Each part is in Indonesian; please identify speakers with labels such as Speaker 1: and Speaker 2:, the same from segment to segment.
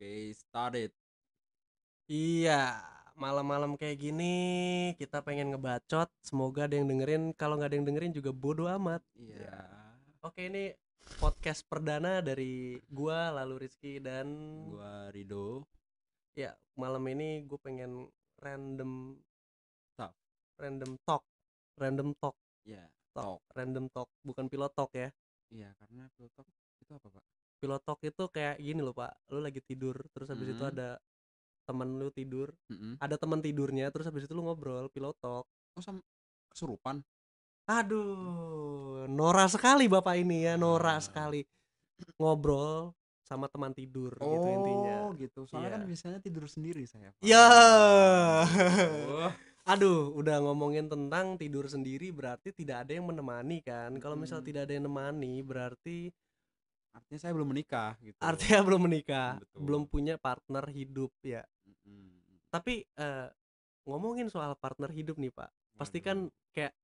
Speaker 1: Oke, started.
Speaker 2: Iya, malam-malam kayak gini kita pengen ngebacot. Semoga ada yang dengerin. Kalau nggak ada yang dengerin juga bodoh amat.
Speaker 1: Iya.
Speaker 2: Oke, ini podcast perdana dari gua lalu Rizky dan
Speaker 1: Gua Rido.
Speaker 2: ya malam ini gue pengen random
Speaker 1: Talk.
Speaker 2: random talk, random talk,
Speaker 1: Iya.
Speaker 2: talk, random talk, bukan pilot talk ya.
Speaker 1: Iya, karena pilotok itu apa, Pak?
Speaker 2: Pilot talk itu kayak gini loh pak, lu lagi tidur, terus habis itu
Speaker 1: Mhm.
Speaker 2: ada temen lu tidur,
Speaker 1: Mm-mm.
Speaker 2: ada teman tidurnya, terus habis itu lu ngobrol, pilot talk.
Speaker 1: Oh, sama kesurupan.
Speaker 2: Aduh, Nora sekali bapak ini ya, Nora
Speaker 1: Ah.
Speaker 2: sekali ngobrol sama teman tidur gitu intinya.
Speaker 1: Oh, gitu. Soalnya
Speaker 2: Iya.
Speaker 1: kan biasanya tidur sendiri saya.
Speaker 2: Ya,
Speaker 1: Oh.
Speaker 2: aduh, udah ngomongin tentang tidur sendiri berarti tidak ada yang menemani kan? Kalau misal
Speaker 1: Mm.
Speaker 2: tidak ada yang menemani berarti
Speaker 1: Artinya saya belum menikah gitu.
Speaker 2: artinya belum menikah,
Speaker 1: Betul.
Speaker 2: belum punya partner hidup ya.
Speaker 1: Mm-mm.
Speaker 2: Tapi eh, ngomongin soal partner hidup nih pak, pasti kan kayak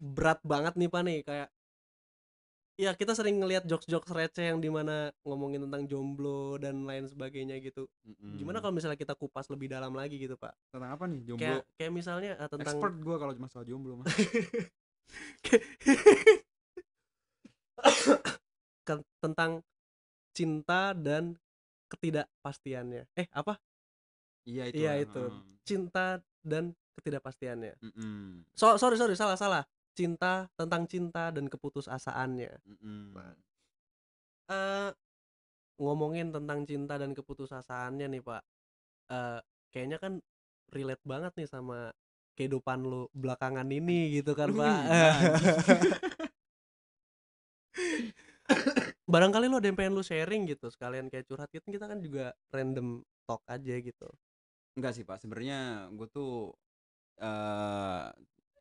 Speaker 2: berat banget nih pak nih kayak ya kita sering ngelihat jokes-jokes receh yang di mana ngomongin tentang jomblo dan lain sebagainya gitu
Speaker 1: Mm-mm.
Speaker 2: gimana kalau misalnya kita kupas lebih dalam lagi gitu pak
Speaker 1: tentang apa nih jomblo?
Speaker 2: kayak kayak misalnya eh, tentang
Speaker 1: Expert gua kalau masalah jomblo mah.
Speaker 2: ke- tentang cinta dan ketidakpastiannya eh apa
Speaker 1: iya itu.
Speaker 2: iya itu
Speaker 1: heeh.
Speaker 2: cinta dan ketidakpastiannya
Speaker 1: Mm-mm.
Speaker 2: so sorry sorry salah salah cinta tentang cinta dan keputusasaannya
Speaker 1: Mm-mm.
Speaker 2: eh ngomongin tentang cinta dan keputusasaannya nih pak eh kayaknya kan relate banget nih sama kehidupan lu belakangan ini gitu kan pak? barangkali lu ada yang pengen lu sharing gitu sekalian kayak curhat gitu kita kan juga random talk aja gitu.
Speaker 1: Enggak sih Pak, sebenarnya gue tuh eh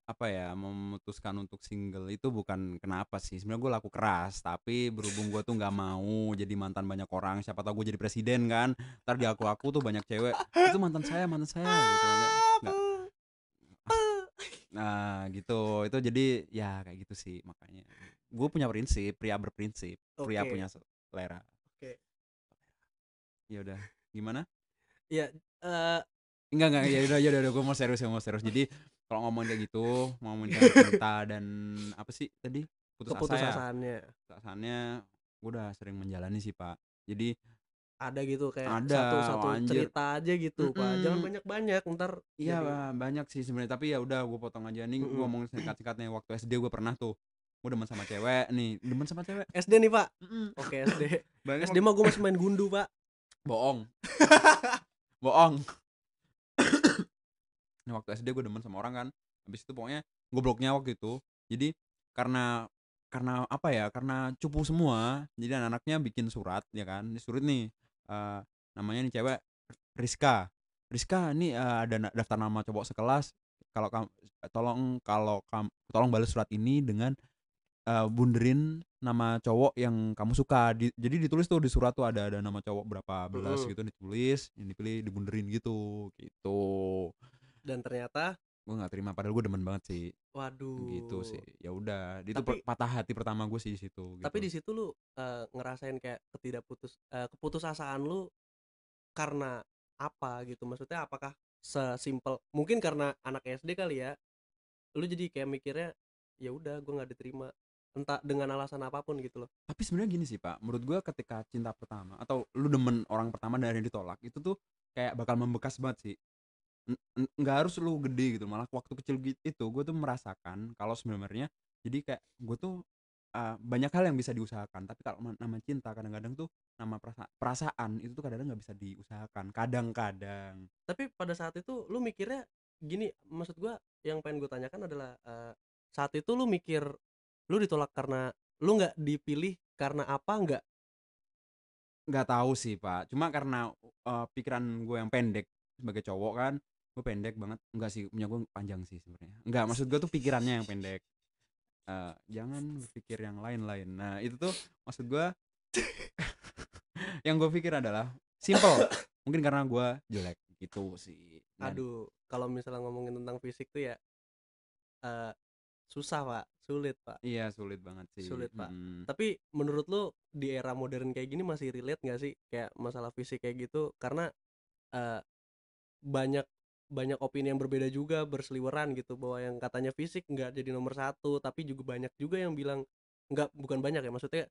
Speaker 1: apa ya memutuskan untuk single itu bukan kenapa sih. Sebenarnya gue laku keras tapi berhubung gue tuh nggak mau jadi mantan banyak orang siapa tahu gue jadi presiden kan ntar di aku aku tuh banyak cewek itu mantan saya mantan saya gitu Nggak- nggak. Nah gitu. Itu jadi ya kayak gitu sih makanya. Gue punya prinsip pria berprinsip. Pria punya selera.
Speaker 2: Oke.
Speaker 1: ya udah. Gimana?
Speaker 2: Ya eh.
Speaker 1: Enggak enggak. Ya udah ya udah gue mau serius ya mau serius. Jadi kalau ngomongin kayak gitu, ngomongin tentang cinta dan apa sih tadi? Putus asa ya.
Speaker 2: keputusasaannya
Speaker 1: Putusasaannya gue udah sering menjalani sih, Pak. Jadi
Speaker 2: ada gitu kayak
Speaker 1: Ada,
Speaker 2: satu satu
Speaker 1: anjir.
Speaker 2: cerita aja gitu pak. Jangan banyak banyak ntar
Speaker 1: iya
Speaker 2: jadi-
Speaker 1: banyak sih sebenarnya, tapi ya udah gue potong aja. Nih gue
Speaker 2: Mm-mm.
Speaker 1: ngomongin singkat-singkatnya. Waktu SD gue pernah tuh gue demen sama cewek nih. Demen sama cewek?
Speaker 2: SD nih pak? Oke SD
Speaker 1: Bayangin
Speaker 2: SD mah gue masih main gundu pak.
Speaker 1: Bohong. Bohong. Nah, waktu SD gue demen sama orang kan. Habis itu pokoknya gobloknya waktu itu. Jadi karena karena apa ya? Karena cupu semua. Jadi anak-anaknya bikin surat ya kan? Ini surat nih eh, namanya nih cewek Rizka. Rizka ini eh, ada daftar nama cowok sekelas. Kalau kamu tolong kalau kamu tolong balas surat ini dengan eh, bunderin nama cowok yang kamu suka. Di- jadi ditulis tuh di surat tuh ada ada nama cowok berapa belas
Speaker 2: Mm-mm.
Speaker 1: gitu ditulis yang dipilih dibunderin gitu. Gitu.
Speaker 2: Dan ternyata
Speaker 1: gue nggak terima padahal gue demen banget sih.
Speaker 2: Waduh.
Speaker 1: gitu sih ya udah. Itu
Speaker 2: Tapi-
Speaker 1: patah hati pertama gue sih di situ gitu.
Speaker 2: tapi di situ lu eh, ngerasain kayak ketidakputus eh, keputusasaan lu karena apa gitu? Maksudnya apakah sesimpel mungkin karena anak SD kali ya lu jadi kayak mikirnya ya udah gue nggak diterima. Entah dengan alasan apa pun gitu loh.
Speaker 1: Tapi sebenarnya gini sih pak. Menurut gue ketika cinta pertama atau lu demen orang pertama dari yang ditolak itu tuh kayak bakal membekas banget sih nggak harus lu gede gitu malah waktu kecil gitu itu gue tuh merasakan kalau sebenarnya jadi kayak gue tuh uh, banyak hal yang bisa diusahakan tapi kalau ma- nama cinta kadang-kadang tuh nama perasa- perasaan itu tuh kadang-kadang nggak bisa diusahakan kadang-kadang.
Speaker 2: Tapi pada saat itu lu mikirnya gini maksud gua yang pengen gue tanyakan adalah eh, saat itu lu mikir lu ditolak karena lu nggak dipilih karena apa nggak?
Speaker 1: Nggak tahu sih pak. Cuma karena uh, pikiran gue yang pendek sebagai cowok kan gue pendek banget. Enggak sih punya gue panjang sih sebenarnya. Enggak maksud gue tuh pikirannya yang pendek. Eh, jangan berpikir yang lain-lain. Nah itu tuh maksud gue yang gue pikir adalah simple. Mungkin karena gue jelek gitu sih. Dan-
Speaker 2: aduh kalau misalnya ngomongin tentang fisik tuh ya eh susah pak. Sulit pak.
Speaker 1: Iya sulit banget sih.
Speaker 2: Sulit, Pak.
Speaker 1: Mm.
Speaker 2: tapi menurut lu di era modern kayak gini masih relate nggak sih? Kayak masalah fisik kayak gitu karena eh, banyak banyak opini yang berbeda juga berseliweran gitu bahwa yang katanya fisik nggak jadi nomor satu tapi juga banyak juga yang bilang nggak bukan banyak ya maksudnya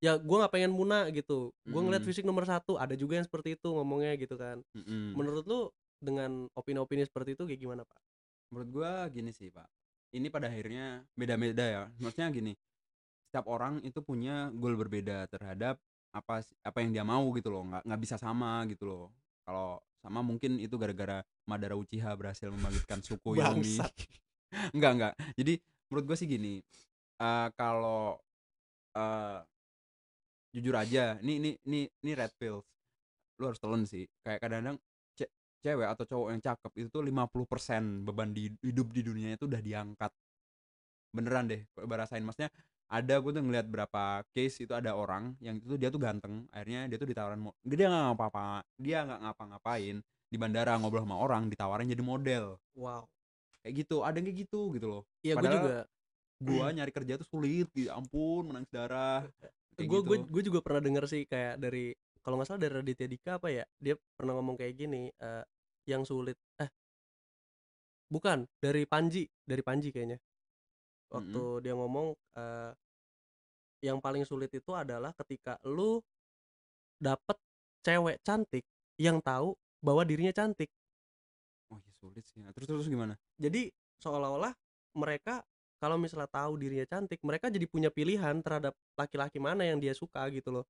Speaker 2: ya gue nggak pengen muna gitu gue ngeliat
Speaker 1: Mm.
Speaker 2: fisik nomor satu ada juga yang seperti itu ngomongnya gitu kan
Speaker 1: Mm-mm.
Speaker 2: menurut lu dengan opini-opini seperti itu kayak gimana pak
Speaker 1: Menurut gua gini sih pak. Ini pada akhirnya beda-beda ya. Maksudnya gini. Setiap orang itu punya goal berbeda terhadap apa apa yang dia mau gitu loh. Nggak nggak bisa sama gitu loh. Kalau sama mungkin itu gara-gara Madara Uchiha berhasil membangkitkan suku Yomi. enggak enggak jadi menurut gue sih gini eh kalau eh jujur aja ini ini ini ini red pills. Lu harus telan sih. Kayak kadang-kadang ce- cewek atau cowok yang cakep itu tuh 50% beban di hidup di dunia itu udah diangkat. Beneran deh kalau barasain maksudnya ada gue tuh ngeliat berapa case itu ada orang yang itu dia tuh ganteng akhirnya dia tuh ditawarin mo- dia nggak ngapa-apa dia nggak ngapa-ngapain di bandara ngobrol sama orang ditawarin jadi model.
Speaker 2: Wow.
Speaker 1: Kayak gitu ada yang kayak gitu gitu loh.
Speaker 2: Iya gue juga
Speaker 1: gua nyari kerja tuh sulit ya ampun menangis darah
Speaker 2: gue
Speaker 1: gitu.
Speaker 2: gue juga pernah denger sih kayak dari kalau nggak salah dari Raditya Dika apa ya dia pernah ngomong kayak gini eh, yang sulit eh bukan dari Panji dari Panji kayaknya waktu dia ngomong eh, yang paling sulit itu adalah ketika lu dapet cewek cantik yang tahu bahwa dirinya cantik.
Speaker 1: Oh ya sulit sih. Terus terus gimana?
Speaker 2: Jadi seolah-olah mereka kalau misalnya tahu dirinya cantik mereka jadi punya pilihan terhadap laki-laki mana yang dia suka gitu loh.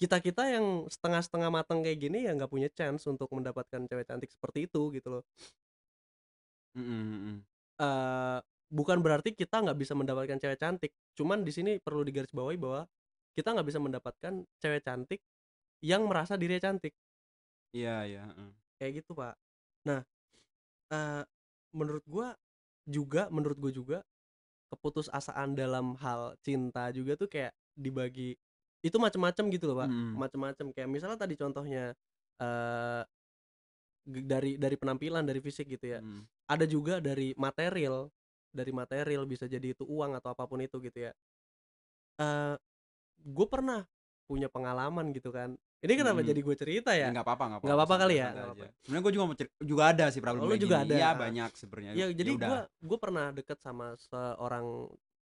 Speaker 2: Kita kita yang setengah-setengah matang kayak gini ya nggak punya chance untuk mendapatkan cewek cantik seperti itu gitu loh.
Speaker 1: Mm-mm, mm-mm.
Speaker 2: eh bukan berarti kita nggak bisa mendapatkan cewek cantik cuman di sini perlu digarisbawahi bahwa kita nggak bisa mendapatkan cewek cantik yang merasa dirinya cantik.
Speaker 1: Iya iya
Speaker 2: kayak gitu pak. Nah eh menurut gua juga menurut gue juga keputusasaan dalam hal cinta juga tuh kayak dibagi itu macam-macam gitu loh pak.
Speaker 1: Mm-mm.
Speaker 2: macam-macam kayak misalnya tadi contohnya eh g- dari dari penampilan dari fisik gitu ya.
Speaker 1: Mm.
Speaker 2: ada juga dari material dari material bisa jadi itu uang atau apa pun itu gitu ya eh gue pernah punya pengalaman gitu kan ini kenapa
Speaker 1: Mm.
Speaker 2: jadi gue cerita
Speaker 1: Ya,
Speaker 2: ya
Speaker 1: nggak apa-apa nggak apa-apa
Speaker 2: Nggak apa-apa kali ya?
Speaker 1: sebenarnya gue juga mau juga ada sih problem
Speaker 2: Oh, lu juga
Speaker 1: gini.
Speaker 2: ada.
Speaker 1: iya banyak sebenarnya
Speaker 2: ya jadi
Speaker 1: udah.
Speaker 2: gue gue pernah deket sama seorang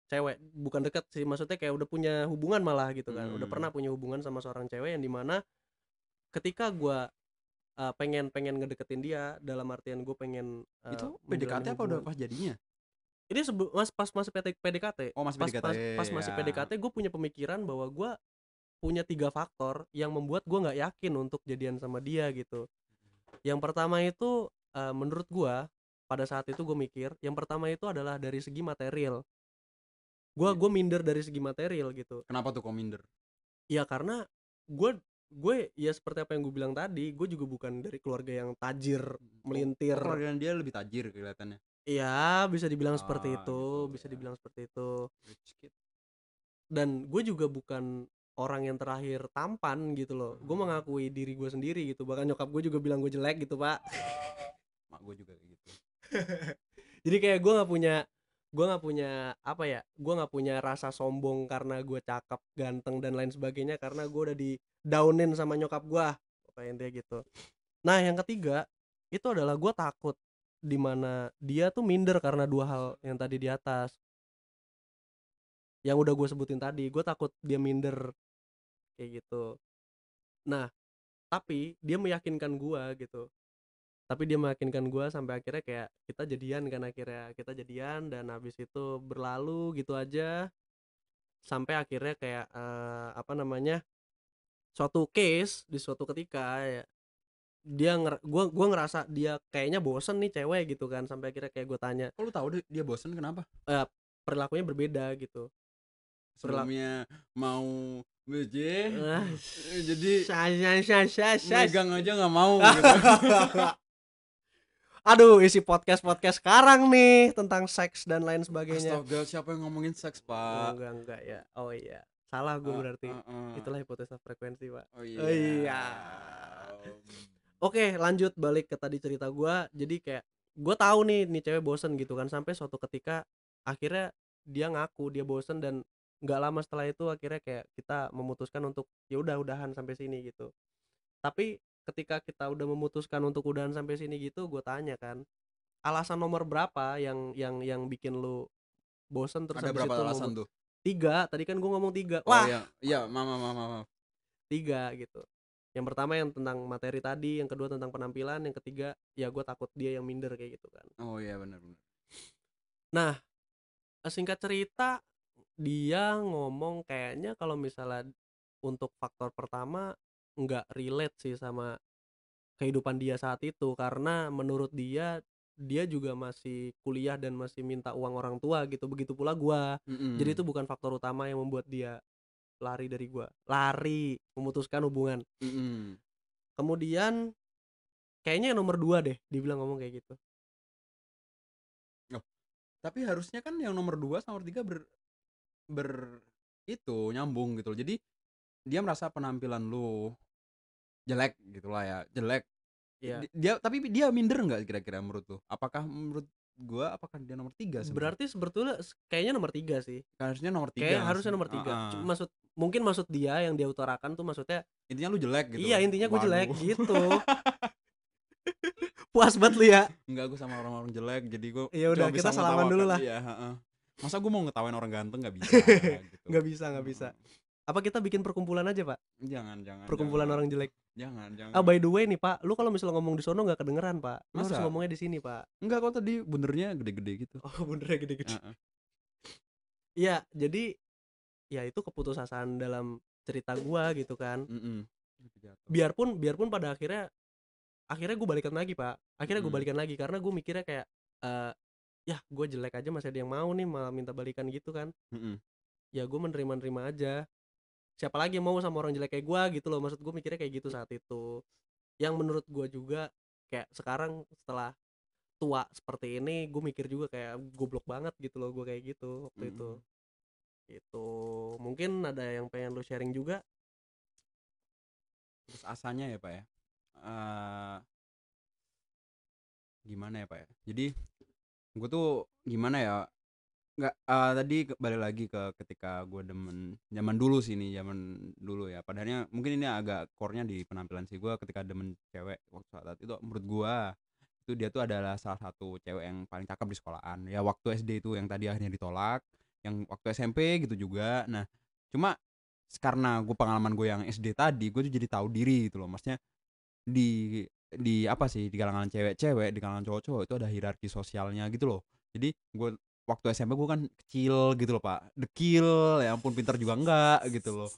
Speaker 2: cewek bukan deket sih maksudnya kayak udah punya hubungan malah gitu kan udah
Speaker 1: Hmm.
Speaker 2: pernah punya hubungan sama seorang cewek yang di mana ketika gue uh, pengen pengen ngedeketin dia dalam artian gue pengen uh,
Speaker 1: itu PDKT apa udah pas jadinya
Speaker 2: ini mas pas masih PT PDKT
Speaker 1: oh masih
Speaker 2: pas,
Speaker 1: PDKT
Speaker 2: pas, pas masih
Speaker 1: ya.
Speaker 2: PDKT gue punya pemikiran bahwa gue punya tiga faktor yang membuat gue nggak yakin untuk jadian sama dia gitu. Yang pertama itu uh, menurut gue pada saat itu gue mikir yang pertama itu adalah dari segi material. Gue
Speaker 1: Iya.
Speaker 2: gue minder dari segi material gitu.
Speaker 1: Kenapa tuh kok minder?
Speaker 2: Ya karena gue gue ya seperti apa yang gue bilang tadi gue juga bukan dari keluarga yang tajir melintir
Speaker 1: oh, keluarga dia lebih tajir kelihatannya
Speaker 2: Iya bisa dibilang seperti
Speaker 1: Ah,
Speaker 2: itu
Speaker 1: gitu,
Speaker 2: bisa
Speaker 1: ya.
Speaker 2: dibilang seperti itu. Dan gue juga bukan orang yang terakhir tampan gitu loh. Gue
Speaker 1: Hmm.
Speaker 2: mengakui diri gue sendiri gitu. Bahkan nyokap gue juga bilang gue jelek gitu pak.
Speaker 1: Mak gue juga kayak gitu.
Speaker 2: Jadi kayak gue nggak punya gue nggak punya apa ya gue nggak punya rasa sombong karena gue cakep ganteng dan lain sebagainya karena gue udah di downin sama nyokap gue. Kayak intinya gitu. Nah yang ketiga itu adalah gue takut di mana dia tuh minder karena dua hal yang tadi di atas. Yang udah gue sebutin tadi gue takut dia minder kayak gitu. Nah tapi dia meyakinkan gue gitu. Tapi dia meyakinkan gue sampai akhirnya kayak kita jadian kan akhirnya kita jadian dan habis itu berlalu gitu aja. Sampai akhirnya kayak eh, apa namanya suatu case di suatu ketika ya dia nger gua gua ngerasa dia kayaknya bosen nih cewek gitu kan sampai akhirnya kayak gue tanya
Speaker 1: lu tahu deh dia bosen kenapa
Speaker 2: perilakunya berbeda gitu
Speaker 1: sebelumnya mau BJ
Speaker 2: Ah,
Speaker 1: jadi
Speaker 2: syas, syas, syas, syas.
Speaker 1: megang aja nggak mau gitu.
Speaker 2: Aduh, isi podcast-podcast sekarang nih tentang seks dan lain sebagainya.
Speaker 1: Astaga, siapa yang ngomongin seks, Pak?
Speaker 2: enggak, enggak ya. Oh iya. Salah gue
Speaker 1: Ah,
Speaker 2: berarti.
Speaker 1: ah, ah.
Speaker 2: Itulah hipotesa frekuensi, Pak.
Speaker 1: Oh iya.
Speaker 2: Oh iya. Oke, lanjut balik ke tadi cerita gua. Jadi kayak gue tahu nih nih cewek bosen gitu kan sampai suatu ketika akhirnya dia ngaku dia bosen dan nggak lama setelah itu akhirnya kayak kita memutuskan untuk ya udah udahan sampai sini gitu. Tapi ketika kita udah memutuskan untuk udahan sampai sini gitu gue tanya kan alasan nomor berapa yang yang yang bikin lu bosen? Terus
Speaker 1: ada berapa
Speaker 2: itu
Speaker 1: alasan tuh?
Speaker 2: Tiga tadi kan gue ngomong tiga.
Speaker 1: Oh
Speaker 2: wah
Speaker 1: iya iya maaf maaf maaf.
Speaker 2: Tiga gitu yang pertama yang tentang materi tadi yang kedua tentang penampilan yang ketiga ya gue takut dia yang minder kayak gitu kan.
Speaker 1: Oh iya benar benar
Speaker 2: nah singkat cerita dia ngomong kayaknya kalau misalnya untuk faktor pertama nggak relate sih sama kehidupan dia saat itu. Karena menurut dia dia juga masih kuliah dan masih minta uang orang tua gitu. Begitu pula gua.
Speaker 1: Mm-mm.
Speaker 2: jadi itu bukan faktor utama yang membuat dia lari dari gua lari memutuskan hubungan
Speaker 1: Mm-mm.
Speaker 2: kemudian kayaknya yang nomor dua deh dibilang ngomong kayak gitu
Speaker 1: tapi harusnya kan yang nomor 2 sama nomor 3 ber ber itu nyambung gitu loh. Jadi dia merasa penampilan lu jelek gitu lah ya, jelek. Di- Dia tapi dia minder nggak kira-kira menurut lu? Apakah menurut gua apakah dia nomor 3
Speaker 2: berarti sebetulnya kayaknya nomor tiga sih
Speaker 1: harusnya nomor 3
Speaker 2: kayak harusnya nomor tiga Cuma maksud mungkin maksud dia yang dia utarakan tuh maksudnya
Speaker 1: intinya lu jelek gitu.
Speaker 2: iya intinya gue jelek gitu puas banget lu ya
Speaker 1: Enggak gue sama orang-orang jelek jadi gua
Speaker 2: Ya udah, kita salaman dulu lah.
Speaker 1: mengetawakan- Iya, heeh. Masa gua mau ngetawain orang ganteng nggak bisa gitu.
Speaker 2: nggak bisa nggak bisa apa kita bikin perkumpulan aja pak
Speaker 1: Jangan, jangan.
Speaker 2: perkumpulan
Speaker 1: jangan.
Speaker 2: orang jelek
Speaker 1: Jangan, jangan.
Speaker 2: ah by the way nih pak lu kalau misalnya ngomong di sono nggak kedengeran pak lu harus
Speaker 1: Masa?
Speaker 2: ngomongnya di sini pak
Speaker 1: Enggak kok tadi benernya gede-gede gitu.
Speaker 2: oh bener gede-gede. Iya, jadi ya itu keputusasaan dalam cerita gua gitu kan.
Speaker 1: Mm-mm.
Speaker 2: Biarpun biarpun pada akhirnya akhirnya gue balikan lagi pak. Akhirnya gue
Speaker 1: Mm.
Speaker 2: balikan lagi karena gue mikirnya kayak eh ya gue jelek aja masih ada yang mau nih malah minta balikan gitu kan.
Speaker 1: Mm-mm.
Speaker 2: Ya gue menerima-nerima aja. Siapa lagi yang mau sama orang jelek kayak gua gitu loh. Maksud gue mikirnya kayak gitu saat itu. Yang menurut gua juga kayak sekarang setelah tua seperti ini gue mikir juga kayak goblok banget gitu loh gue kayak gitu waktu itu
Speaker 1: Mm.
Speaker 2: itu mungkin ada yang pengen lu sharing juga
Speaker 1: Terus asanya ya pak ya. Eh, gimana ya pak ya. Jadi gue tuh gimana ya. Nggak eh, tadi ke- balik lagi ke ketika gue demen zaman dulu sih ini zaman dulu ya. Padahalnya mungkin ini agak core-nya di penampilan sih gue ketika demen cewek waktu saat itu menurut gue itu dia tuh adalah salah satu cewek yang paling cakep di sekolahan. Ya waktu SD itu yang tadi akhirnya ditolak yang waktu SMP gitu juga. Nah cuma karena gue pengalaman gue yang SD tadi gue tuh jadi tahu diri gitu loh. Maksudnya di di apa sih di kalangan cewek-cewek di kalangan cowok-cowok itu ada hierarki sosialnya gitu loh. Jadi gue waktu SMP gue kan kecil gitu loh pak. Dekil ya ampun pintar juga enggak gitu loh.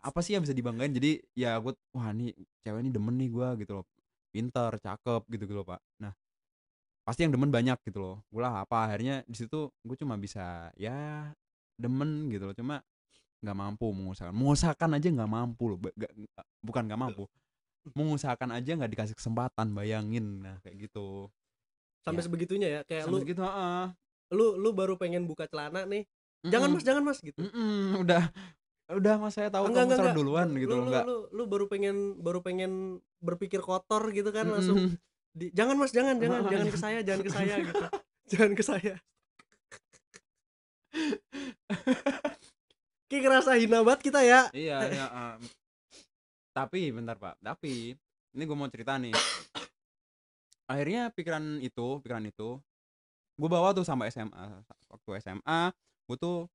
Speaker 1: Apa sih yang bisa dibanggain? Jadi ya gue wah nih cewek ini demen nih gue gitu loh. Pintar cakep gitu gitu loh pak. Nah pasti yang demen banyak gitu loh. Gue lah apa akhirnya di situ gue cuma bisa ya demen gitu loh. Cuma nggak mampu mengusahakan. Mengusahakan aja nggak mampu loh bukan nggak mampu. Mengusahakan aja nggak dikasih kesempatan bayangin. Nah kayak gitu.
Speaker 2: Sampai
Speaker 1: Ya.
Speaker 2: sebegitunya ya? Kayak
Speaker 1: Sampai
Speaker 2: lu
Speaker 1: gitu heeh.
Speaker 2: Lu lu baru pengen buka celana nih jangan mas jangan mas gitu.
Speaker 1: Mm-mm, udah udah mas saya tahu
Speaker 2: Enggak,
Speaker 1: kamu
Speaker 2: enggak, enggak.
Speaker 1: duluan gitu
Speaker 2: lu,
Speaker 1: loh
Speaker 2: lu,
Speaker 1: enggak.
Speaker 2: lu, lu baru pengen baru pengen berpikir kotor gitu kan langsung
Speaker 1: Mm-mm.
Speaker 2: di, jangan mas jangan jangan jangan ke saya jangan ke saya gitu. Jangan ke saya. Kayak ngerasa hina banget kita ya.
Speaker 1: Iya iya em. tapi bentar pak. Tapi ini gue mau cerita nih. Akhirnya pikiran itu pikiran itu gue bawa tuh sampai SMA waktu SMA gue tuh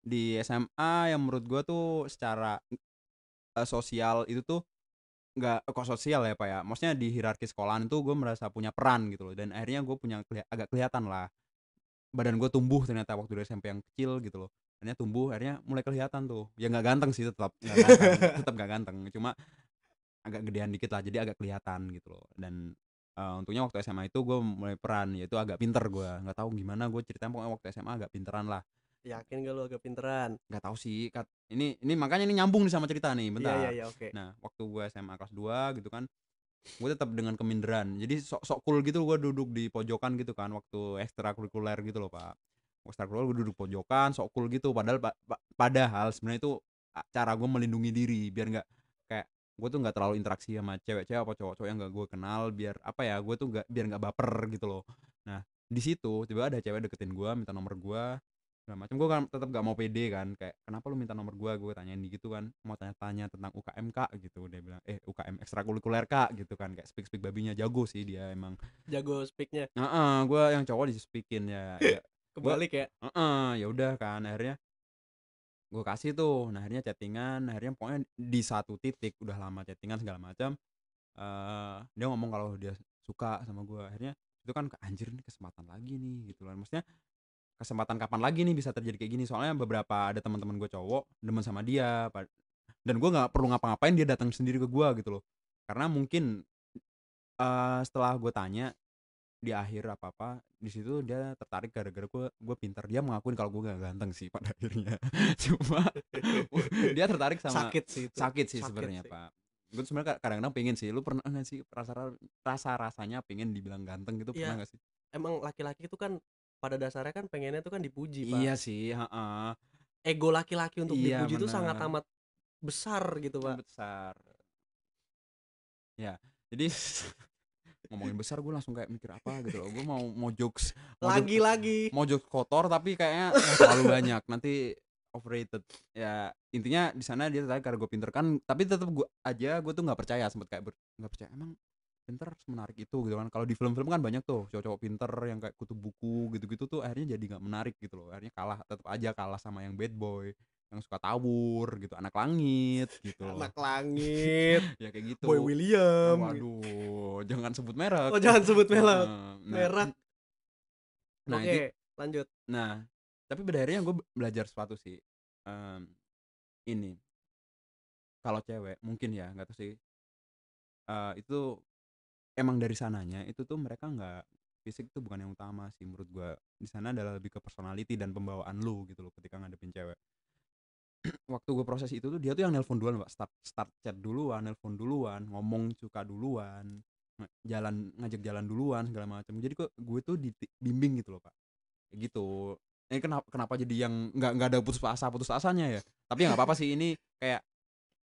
Speaker 1: di SMA yang menurut gue tuh secara eh, sosial itu tuh nggak kok sosial ya pak ya? Maksudnya di hierarki sekolahan itu gue merasa punya peran gitu loh dan akhirnya gue punya keli- agak kelihatan lah. Badan gue tumbuh ternyata waktu di SMP yang kecil gitu loh. Akhirnya tumbuh akhirnya mulai kelihatan tuh. Ya nggak ganteng sih tetap tetap nggak ganteng. Cuma agak gedean dikit lah jadi agak kelihatan gitu loh. Dan eh, untungnya waktu SMA itu gue mulai peran yaitu agak pinter gue nggak tahu gimana gue ceritain pokoknya waktu SMA agak pinteran lah.
Speaker 2: Yakin gak lu agak pinteran?
Speaker 1: Nggak tahu sih kat ini ini makanya ini nyambung nih sama cerita nih bentar.
Speaker 2: iya iya iya oke.
Speaker 1: Nah, waktu gue SMA kelas 2 gitu kan, gue tetap dengan keminderan. Jadi sok sok cool gitu gue duduk di pojokan gitu kan waktu ekstrakurikuler gitu loh, Pak. Ekstrakurikuler gue duduk pojokan, sok cool gitu. Padahal pa- pa- padahal sebenarnya itu cara gue melindungi diri biar nggak gue tuh nggak terlalu interaksi sama cewek-cewek apa cowok-cowok yang gak gue kenal biar apa ya gue tuh nggak biar nggak baper gitu loh. Nah di situ tiba ada cewek deketin gue minta nomor gue segala macam gue kan tetap gak mau pede kan kayak kenapa lu minta nomor gue gue tanyain gitu kan mau tanya-tanya tentang UKM kak? gitu dia bilang eh UKM ekstrakurikuler kak? gitu kan kayak speak speak babinya. Jago sih dia emang.
Speaker 2: Jago speaknya.
Speaker 1: Heeh, gue yang cowok di speakin ya, ya
Speaker 2: kebalik ya?
Speaker 1: Heeh, ya udah kan akhirnya gue kasih tuh. Nah akhirnya chattingan akhirnya pokoknya di satu titik udah lama chattingan segala macam eh dia ngomong kalau dia suka sama gue. Akhirnya itu kan anjir nih kesempatan lagi nih gitu kan maksudnya kesempatan kapan lagi nih bisa terjadi kayak gini? Soalnya beberapa ada teman-teman gue cowok demen sama dia dan gue nggak perlu ngapa-ngapain dia datang sendiri ke gue gitu loh. Karena mungkin eh setelah gue tanya di akhir apa apa di situ dia tertarik gara-gara gue gue pintar. Dia mengakuin kalau gue gak ganteng sih pada akhirnya. Cuma dia tertarik sama
Speaker 2: sakit sih itu.
Speaker 1: sakit sih sebenarnya pak. Gue sebenarnya ka- kadang-kadang pengen sih lu pernah nggak sih rasa rasa rasanya pengen dibilang ganteng gitu
Speaker 2: Iya.
Speaker 1: pernah gak sih?
Speaker 2: Emang laki-laki itu kan pada dasarnya kan pengennya tuh kan dipuji pak.
Speaker 1: Iya sih heeh.
Speaker 2: ego laki-laki untuk
Speaker 1: Iya,
Speaker 2: dipuji itu sangat amat besar gitu pak.
Speaker 1: Besar. Ya jadi ngomongin besar gue langsung kayak mikir apa gitu loh. Gue mau mau jokes mau jokes-
Speaker 2: lagi-lagi
Speaker 1: mau jokes kotor tapi kayaknya terlalu banyak. Nanti overrated. Ya intinya di sana dia tertarik karena gue pinter kan tapi tetap gue aja gue tuh nggak percaya sempet kayak nggak percaya emang pinter semenarik itu? Gitu kan. Kalau di film-film kan banyak tuh cowok-cowok pinter yang kayak kutub buku gitu-gitu tuh akhirnya jadi nggak menarik gitu loh. Akhirnya kalah tetap aja kalah sama yang bad boy yang suka tawur gitu anak langit gitu
Speaker 2: anak langit.
Speaker 1: Ya kayak gitu.
Speaker 2: Boy William
Speaker 1: waduh jangan sebut merek.
Speaker 2: Oh jangan sebut merek.
Speaker 1: Nah,
Speaker 2: merek.
Speaker 1: nah
Speaker 2: oke
Speaker 1: itu-
Speaker 2: lanjut.
Speaker 1: Nah, tapi pada akhirnya gue belajar sesuatu sih. Em, ini. Kalau cewek mungkin ya nggak tahu sih. Eh, itu emang dari sananya itu tuh mereka nggak fisik tuh bukan yang utama sih menurut gue. Di sana adalah lebih ke personality dan pembawaan lu gitu loh ketika ngadepin cewek. Waktu gue proses itu tuh dia tuh yang nelpon duluan pak start start chat duluan, nelpon duluan, ngomong suka duluan, jalan ngajak jalan duluan segala macam. Jadi kok gue tuh dibimbing gitu loh pak gitu ini kenapa kenapa jadi yang nggak nggak ada putus asa putus asanya ya tapi ya nggak apa-apa sih ini kayak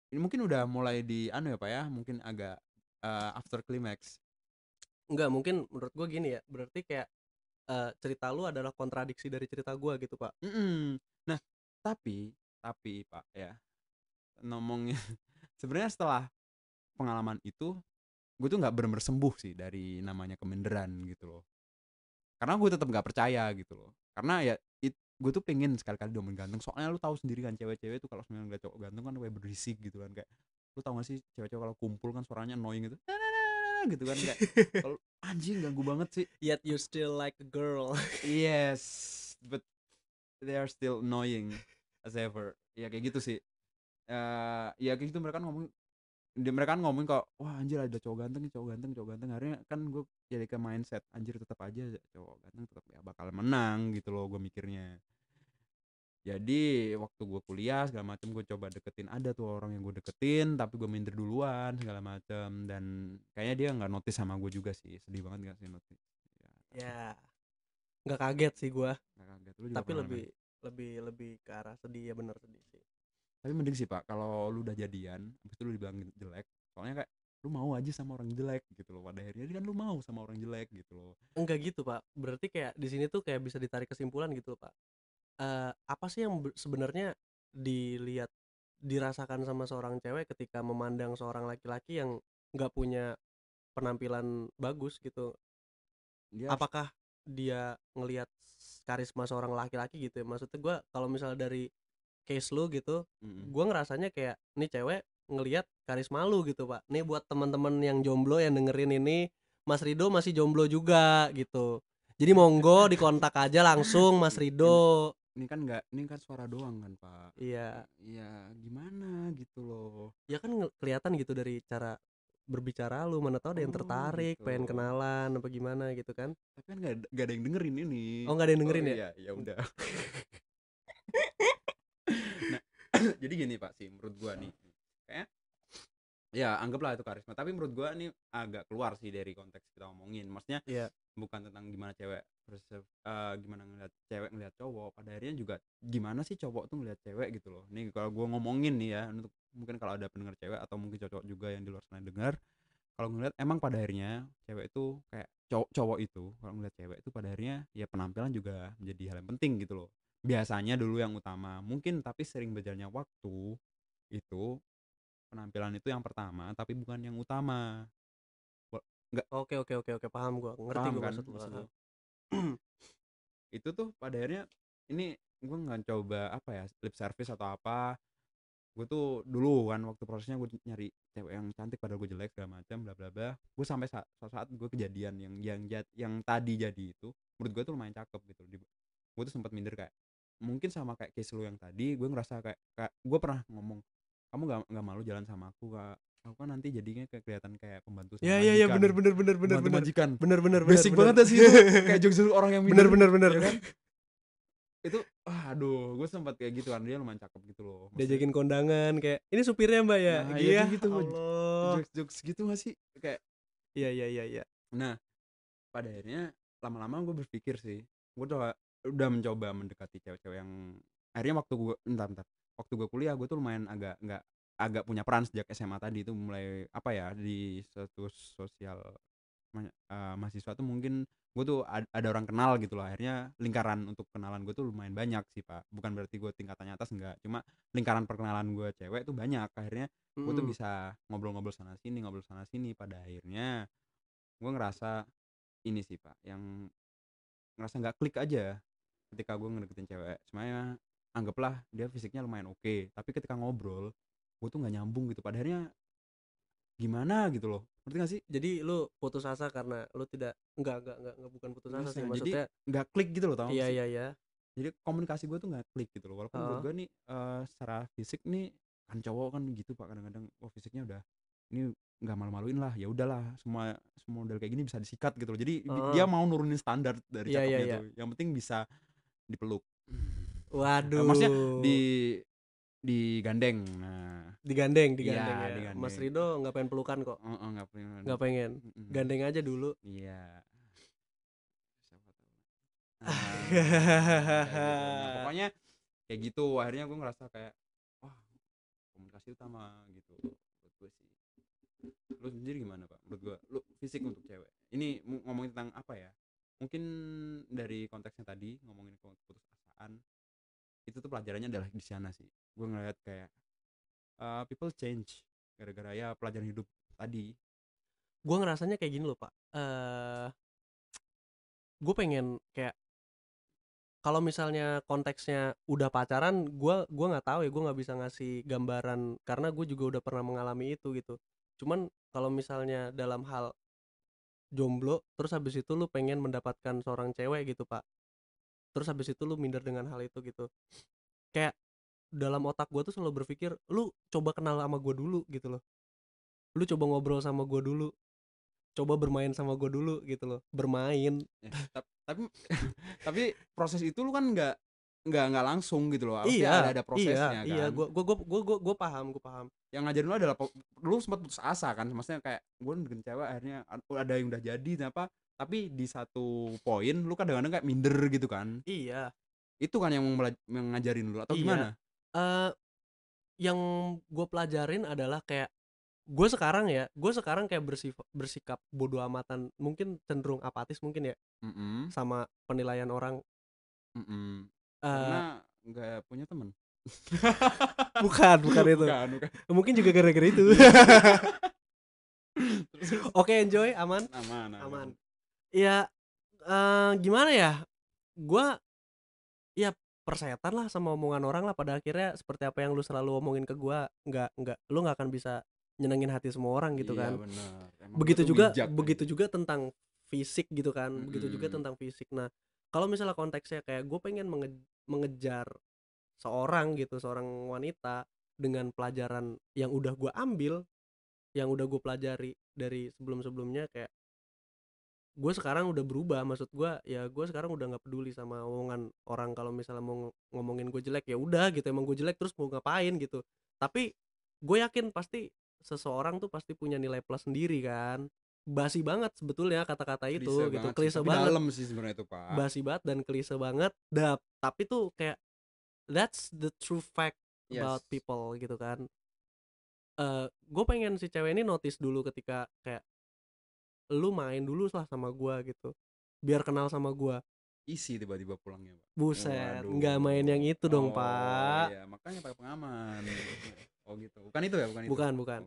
Speaker 1: ini mungkin udah mulai di anu ya pak ya mungkin agak eh, after climax
Speaker 2: Enggak, mungkin menurut gue gini ya. Berarti kayak eh, cerita lu adalah kontradiksi dari cerita gua gitu, Pak.
Speaker 1: Mm-mm. nah tapi tapi pak ya ngomongnya sebenarnya setelah pengalaman itu gue tuh nggak bener-bener sembuh sih dari namanya keminderan gitu loh. Karena gue tetap nggak percaya gitu loh. Karena ya gue tuh pengen sekali-kali domen ganteng. Soalnya lu tahu sendiri kan cewek-cewek tuh kalau sebenarnya cowok ganteng kan kayak berisik gitu kan kayak lu tau gak sih cewek-cewek kalau kumpul kan suaranya annoying gitu gitu kan kayak kalau anjing ganggu banget sih.
Speaker 2: Yet you still like a girl.
Speaker 1: yes but they are still annoying as ever. Ya kayak gitu sih. Eh ya kayak gitu mereka kan ngomong dia mereka kan ngomong kok wah anjir ada cowok ganteng cowok ganteng cowok ganteng. Akhirnya kan gue jadi ke mindset anjir tetap aja cowok ganteng tetap ya bakal menang gitu loh gue mikirnya. Jadi waktu gue kuliah segala macam gue coba deketin ada tuh orang yang gue deketin tapi gue minder duluan segala macam dan kayaknya dia nggak notice sama gue juga sih. Sedih banget gak sih notice? Ya,
Speaker 2: ya. Nggak kaget sih
Speaker 1: kaget. Lu juga
Speaker 2: tapi lebih lebih lebih ke arah sedih ya bener sedih sih.
Speaker 1: tapi mending sih pak kalau lu udah jadian habis itu lu dibilang jelek soalnya kayak lu mau aja sama orang jelek gitu loh pada akhirnya kan lu mau sama orang jelek gitu loh
Speaker 2: Enggak gitu, Pak. Berarti kayak di sini tuh kayak bisa ditarik kesimpulan gitu loh, Pak. Eh apa sih yang be- sebenarnya dilihat dirasakan sama seorang cewek ketika memandang seorang laki-laki yang nggak punya penampilan bagus gitu?
Speaker 1: dia
Speaker 2: apakah dia ngelihat karisma seorang laki-laki gitu ya. Maksudnya gua kalau misalnya dari case lu gitu
Speaker 1: Mm-mm.
Speaker 2: gua ngerasanya kayak nih cewek ngelihat karisma lu gitu pak. Nih buat teman-teman yang jomblo yang dengerin ini Mas Rido masih jomblo juga gitu. Jadi monggo dikontak aja langsung Mas Rido.
Speaker 1: ini kan nggak ini kan suara doang kan pak?
Speaker 2: Iya.
Speaker 1: Ya gimana gitu loh.
Speaker 2: Ya kan kelihatan gitu dari cara berbicara lu mana tahu ada yang
Speaker 1: Oh,
Speaker 2: tertarik pengen
Speaker 1: gitu.
Speaker 2: kenalan apa gimana gitu kan.
Speaker 1: Tapi kan ada- nggak ada yang dengerin ini.
Speaker 2: Oh nggak ada yang dengerin
Speaker 1: Oh,
Speaker 2: ya?
Speaker 1: iya ya udah. Nah jadi gini pak sih menurut gua nih. Kayak ya anggaplah itu karisma. Tapi menurut gua ini agak keluar sih dari konteks kita ngomongin. Maksudnya
Speaker 2: Iya.
Speaker 1: Bukan tentang gimana cewek eh, gimana ngeliat cewek ngeliat cowok pada akhirnya juga gimana sih cowok tuh ngeliat cewek gitu loh. Nih kalau gua ngomongin nih ya untuk mungkin kalau ada pendengar cewek atau mungkin cowok juga yang di luar sana dengar kalau ngeliat emang pada akhirnya cewek itu kayak cowok cowok itu kalau ngeliat cewek itu pada akhirnya ya penampilan juga menjadi hal yang penting gitu loh. Biasanya dulu yang utama mungkin tapi sering berjalannya waktu itu penampilan itu yang pertama tapi bukan yang utama
Speaker 2: Oke oke oke oke paham gua. Ngerti
Speaker 1: Paham
Speaker 2: gua
Speaker 1: kan
Speaker 2: maksud lu.
Speaker 1: itu tuh pada akhirnya ini gue nggak coba apa ya lip service atau apa gue tuh dulu kan waktu prosesnya gue nyari cewek yang cantik padahal gue jelek segala macam bla bla bla gue sampai saat saat gue kejadian yang yang jat, yang tadi jadi itu menurut gue tuh lumayan cakep gitu gue tuh sempat minder kayak mungkin sama kayak case lu yang tadi gue ngerasa kayak, kayak gue pernah ngomong kamu nggak nggak malu jalan sama aku kak aku kan nanti jadinya kayak kelihatan kayak pembantu sama
Speaker 2: Ya ya ya
Speaker 1: majikan.
Speaker 2: bener bener bener bener bener.
Speaker 1: majikan
Speaker 2: Bener bener
Speaker 1: basic
Speaker 2: bener.
Speaker 1: banget sih itu kayak jokes orang yang
Speaker 2: Bener bener bener.
Speaker 1: ya kan itu ah, aduh gue sempat kayak gitu kan dia lumayan cakep gitu loh Maksudnya,
Speaker 2: Diajakin kondangan kayak ini supirnya Mbak ya.
Speaker 1: Nah,
Speaker 2: Iya
Speaker 1: iya kayak gitu, jokes jokes gitu gak sih kayak
Speaker 2: Iya iya iya iya.
Speaker 1: nah pada akhirnya lama-lama gue berpikir sih gue udah udah mencoba mendekati cewek-cewek yang akhirnya waktu gue entar entar waktu gue kuliah gue tuh lumayan agak nggak agak punya peran sejak SMA tadi itu mulai apa ya di satu sosial ma- eh, mahasiswa tuh mungkin gue tuh ad- ada orang kenal gitu loh. Akhirnya lingkaran untuk kenalan gue tuh lumayan banyak sih pak. Bukan berarti gue tingkatannya atas enggak cuma lingkaran perkenalan gue cewek tuh banyak. Akhirnya gue tuh
Speaker 2: Mm.
Speaker 1: bisa ngobrol-ngobrol sana sini ngobrol sana sini. Pada akhirnya gue ngerasa ini sih pak yang ngerasa nggak klik aja ketika gue ngedeketin cewek. Semuanya anggaplah dia fisiknya lumayan oke. Tapi ketika ngobrol gue tuh nggak nyambung gitu pada akhirnya gimana gitu loh ngerti gak sih
Speaker 2: Jadi lu putus asa karena lu tidak enggak enggak enggak, enggak bukan putus asa sih
Speaker 1: jadi
Speaker 2: maksudnya.
Speaker 1: nggak klik gitu loh tau
Speaker 2: Iya iya iya.
Speaker 1: jadi komunikasi gue tuh nggak klik gitu loh walaupun menurut
Speaker 2: Heeh.
Speaker 1: gue nih eh, secara fisik nih kan cowok kan gitu pak kadang-kadang oh fisiknya udah ini nggak malu-maluin lah ya udahlah semua semua model kayak gini bisa disikat gitu loh jadi di-
Speaker 2: Heeh.
Speaker 1: dia mau nurunin standar dari
Speaker 2: Iya, iya,
Speaker 1: cakepnya
Speaker 2: iya.
Speaker 1: tuh yang penting bisa dipeluk
Speaker 2: Waduh.
Speaker 1: maksudnya di digandeng nah
Speaker 2: digandeng
Speaker 1: Iya,
Speaker 2: digandeng ya.
Speaker 1: digandeng.
Speaker 2: Mas Rido nggak pengen pelukan kok.
Speaker 1: oh, oh, nggak pengen
Speaker 2: Nggak pengen. Gandeng aja dulu.
Speaker 1: iya Ah, gitu. Nah, pokoknya kayak gitu akhirnya gue ngerasa kayak wah komunikasi utama gitu menurut gue sih lu sendiri gimana pak menurut gue lu fisik untuk cewek ini ngomongin tentang apa ya mungkin dari konteksnya tadi ngomongin keputusasaan itu tuh pelajarannya adalah di sana sih gue ngeliat kayak uh, people change gara-gara ya pelajaran hidup tadi
Speaker 2: Gue ngerasanya kayak gini loh pak. Eh, gue pengen kayak kalau misalnya konteksnya udah pacaran, gue gua nggak tahu ya, gue nggak bisa ngasih gambaran karena gue juga udah pernah mengalami itu gitu. Cuman kalau misalnya dalam hal jomblo, terus habis itu lu pengen mendapatkan seorang cewek gitu pak, terus habis itu lu minder dengan hal itu gitu. Kayak dalam otak gue tuh selalu berpikir, lu coba kenal sama gue dulu gitu loh. Lu coba ngobrol sama gue dulu, coba bermain sama gue dulu gitu loh, bermain.
Speaker 1: Ya, tap- tapi tapi proses itu lu kan nggak nggak nggak langsung gitu loh
Speaker 2: iya,
Speaker 1: ada ada prosesnya
Speaker 2: iya,
Speaker 1: kan
Speaker 2: iya, gue gue gue gue gue paham, gue paham.
Speaker 1: yang ngajarin lu adalah lu sempat putus asa kan maksudnya kayak gue dengan cewek akhirnya ad- ada yang udah jadi apa tapi di satu poin lu kadang-kadang kayak minder gitu kan
Speaker 2: Iya.
Speaker 1: itu kan yang yang ngajarin lu atau
Speaker 2: Iya.
Speaker 1: gimana
Speaker 2: eh yang gue pelajarin adalah kayak gue sekarang ya, gue sekarang kayak bersifat bersikap bodoh amatan, mungkin cenderung apatis mungkin ya sama penilaian orang.
Speaker 1: mm-mm.
Speaker 2: Eh,
Speaker 1: karena nggak punya temen
Speaker 2: bukan, bukan itu.
Speaker 1: bukan, bukan.
Speaker 2: Mungkin juga gara-gara itu.
Speaker 1: Terus, terus.
Speaker 2: Oke, enjoy, aman.
Speaker 1: aman aman,
Speaker 2: aman. Ya eh gimana ya? Gua ya persetan lah sama omongan orang lah pada akhirnya seperti apa yang lu selalu omongin ke gua, nggak nggak lu nggak akan bisa nyenengin hati semua orang gitu
Speaker 1: Iya,
Speaker 2: kan.
Speaker 1: bener. Emang
Speaker 2: begitu juga
Speaker 1: bijak,
Speaker 2: begitu juga tentang fisik gitu kan. Begitu juga tentang fisik. Nah, kalau misalnya konteksnya kayak gue pengen menge- mengejar seorang gitu, seorang wanita dengan pelajaran yang udah gua ambil, yang udah gue pelajari dari sebelum-sebelumnya kayak gue sekarang udah berubah maksud gua ya gue sekarang udah nggak peduli sama omongan orang kalau misalnya mau ng- ngomongin gue jelek ya udah gitu emang gue jelek terus mau ngapain gitu. Tapi gue yakin pasti seseorang tuh pasti punya nilai plus sendiri kan. Basi banget sebetulnya kata-kata itu
Speaker 1: Klise
Speaker 2: gitu
Speaker 1: banget
Speaker 2: klise banget.
Speaker 1: dalam sih sebenarnya itu pak.
Speaker 2: Basi banget dan klise banget Dap, tapi tuh kayak that's the true fact about
Speaker 1: Yes.
Speaker 2: people gitu kan. Eh gue pengen si cewek ini notice dulu ketika kayak lu main dulu lah sama gua gitu. Biar kenal sama gua.
Speaker 1: Isi tiba-tiba pulangnya pak.
Speaker 2: Buset
Speaker 1: Waduh.
Speaker 2: nggak main yang itu dong
Speaker 1: Oh,
Speaker 2: pak.
Speaker 1: iya makanya pakai pengaman oh gitu. Bukan itu ya? Bukan itu.
Speaker 2: Bukan, bukan.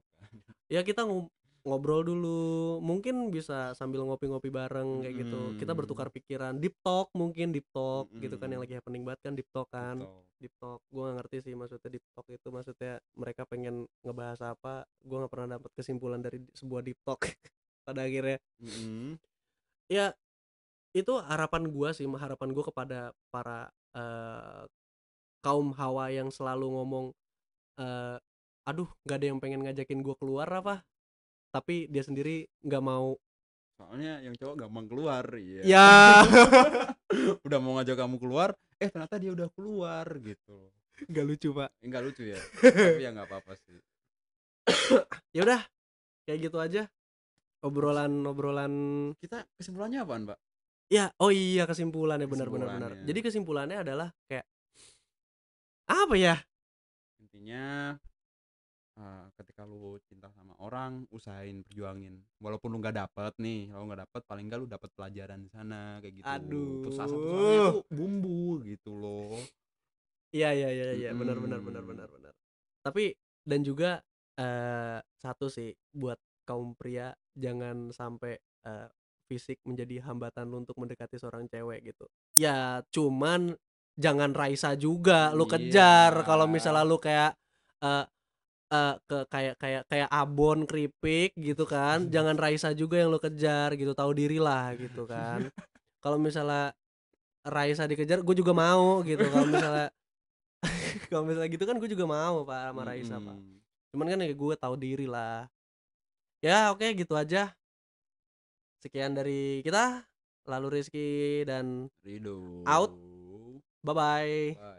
Speaker 2: ya kita ngo- ngobrol dulu. Mungkin bisa sambil ngopi-ngopi bareng kayak gitu. Kita
Speaker 1: Mm.
Speaker 2: bertukar pikiran. Deep talk mungkin deep talk gitu kan yang lagi happening banget kan deep talk kan.
Speaker 1: Betul.
Speaker 2: deep talk. Gue gak ngerti sih maksudnya deep talk itu. Maksudnya mereka pengen ngebahas apa. Gue nggak pernah dapat kesimpulan dari sebuah deep talk pada akhirnya.
Speaker 1: Mm-mm.
Speaker 2: ya itu harapan gua sih harapan gua kepada para eh, kaum hawa yang selalu ngomong eh, aduh nggak ada yang pengen ngajakin gua keluar apa? Tapi dia sendiri nggak mau.
Speaker 1: Soalnya yang cowok gampang keluar iya.
Speaker 2: Ya.
Speaker 1: Udah mau ngajak kamu keluar eh ternyata dia udah keluar gitu
Speaker 2: nggak lucu pak.
Speaker 1: Eh, nggak lucu ya? Tapi ya nggak apa-apa sih.
Speaker 2: Ya udah kayak gitu aja obrolan obrolan
Speaker 1: kita kesimpulannya apaan pak
Speaker 2: ya oh iya kesimpulannya benar-benar benar
Speaker 1: Kesimpulannya.
Speaker 2: jadi kesimpulannya adalah kayak apa ya?
Speaker 1: Intinya eh, ketika lu cinta sama orang usahain perjuangin. Walaupun lu nggak dapet nih kalau nggak dapet paling nggak lu dapet pelajaran di sana kayak gitu.
Speaker 2: Aduh.
Speaker 1: Putus asanya tuh bumbu gitu loh.
Speaker 2: Iya iya iya iya. Benar benar benar benar benar. Tapi dan juga eh satu sih buat kaum pria jangan sampai eh, fisik menjadi hambatan lu untuk mendekati seorang cewek gitu. Ya cuman jangan Raisa juga lu
Speaker 1: Iya.
Speaker 2: kejar kalau misalnya lu kayak eh eh, ke kayak kayak kayak abon keripik gitu kan. jangan Raisa juga yang lu kejar gitu, tahu diri lah gitu kan. kalau misalnya Raisa dikejar gue juga mau gitu kalau misalnya kalau misalnya gitu kan gue juga mau pak sama Raisa pak
Speaker 1: Mm-mm.
Speaker 2: cuman kan ya gue tahu diri lah ya oke gitu aja sekian dari kita lalu Rizky dan
Speaker 1: Ridho
Speaker 2: Out. bye bye
Speaker 1: Bye.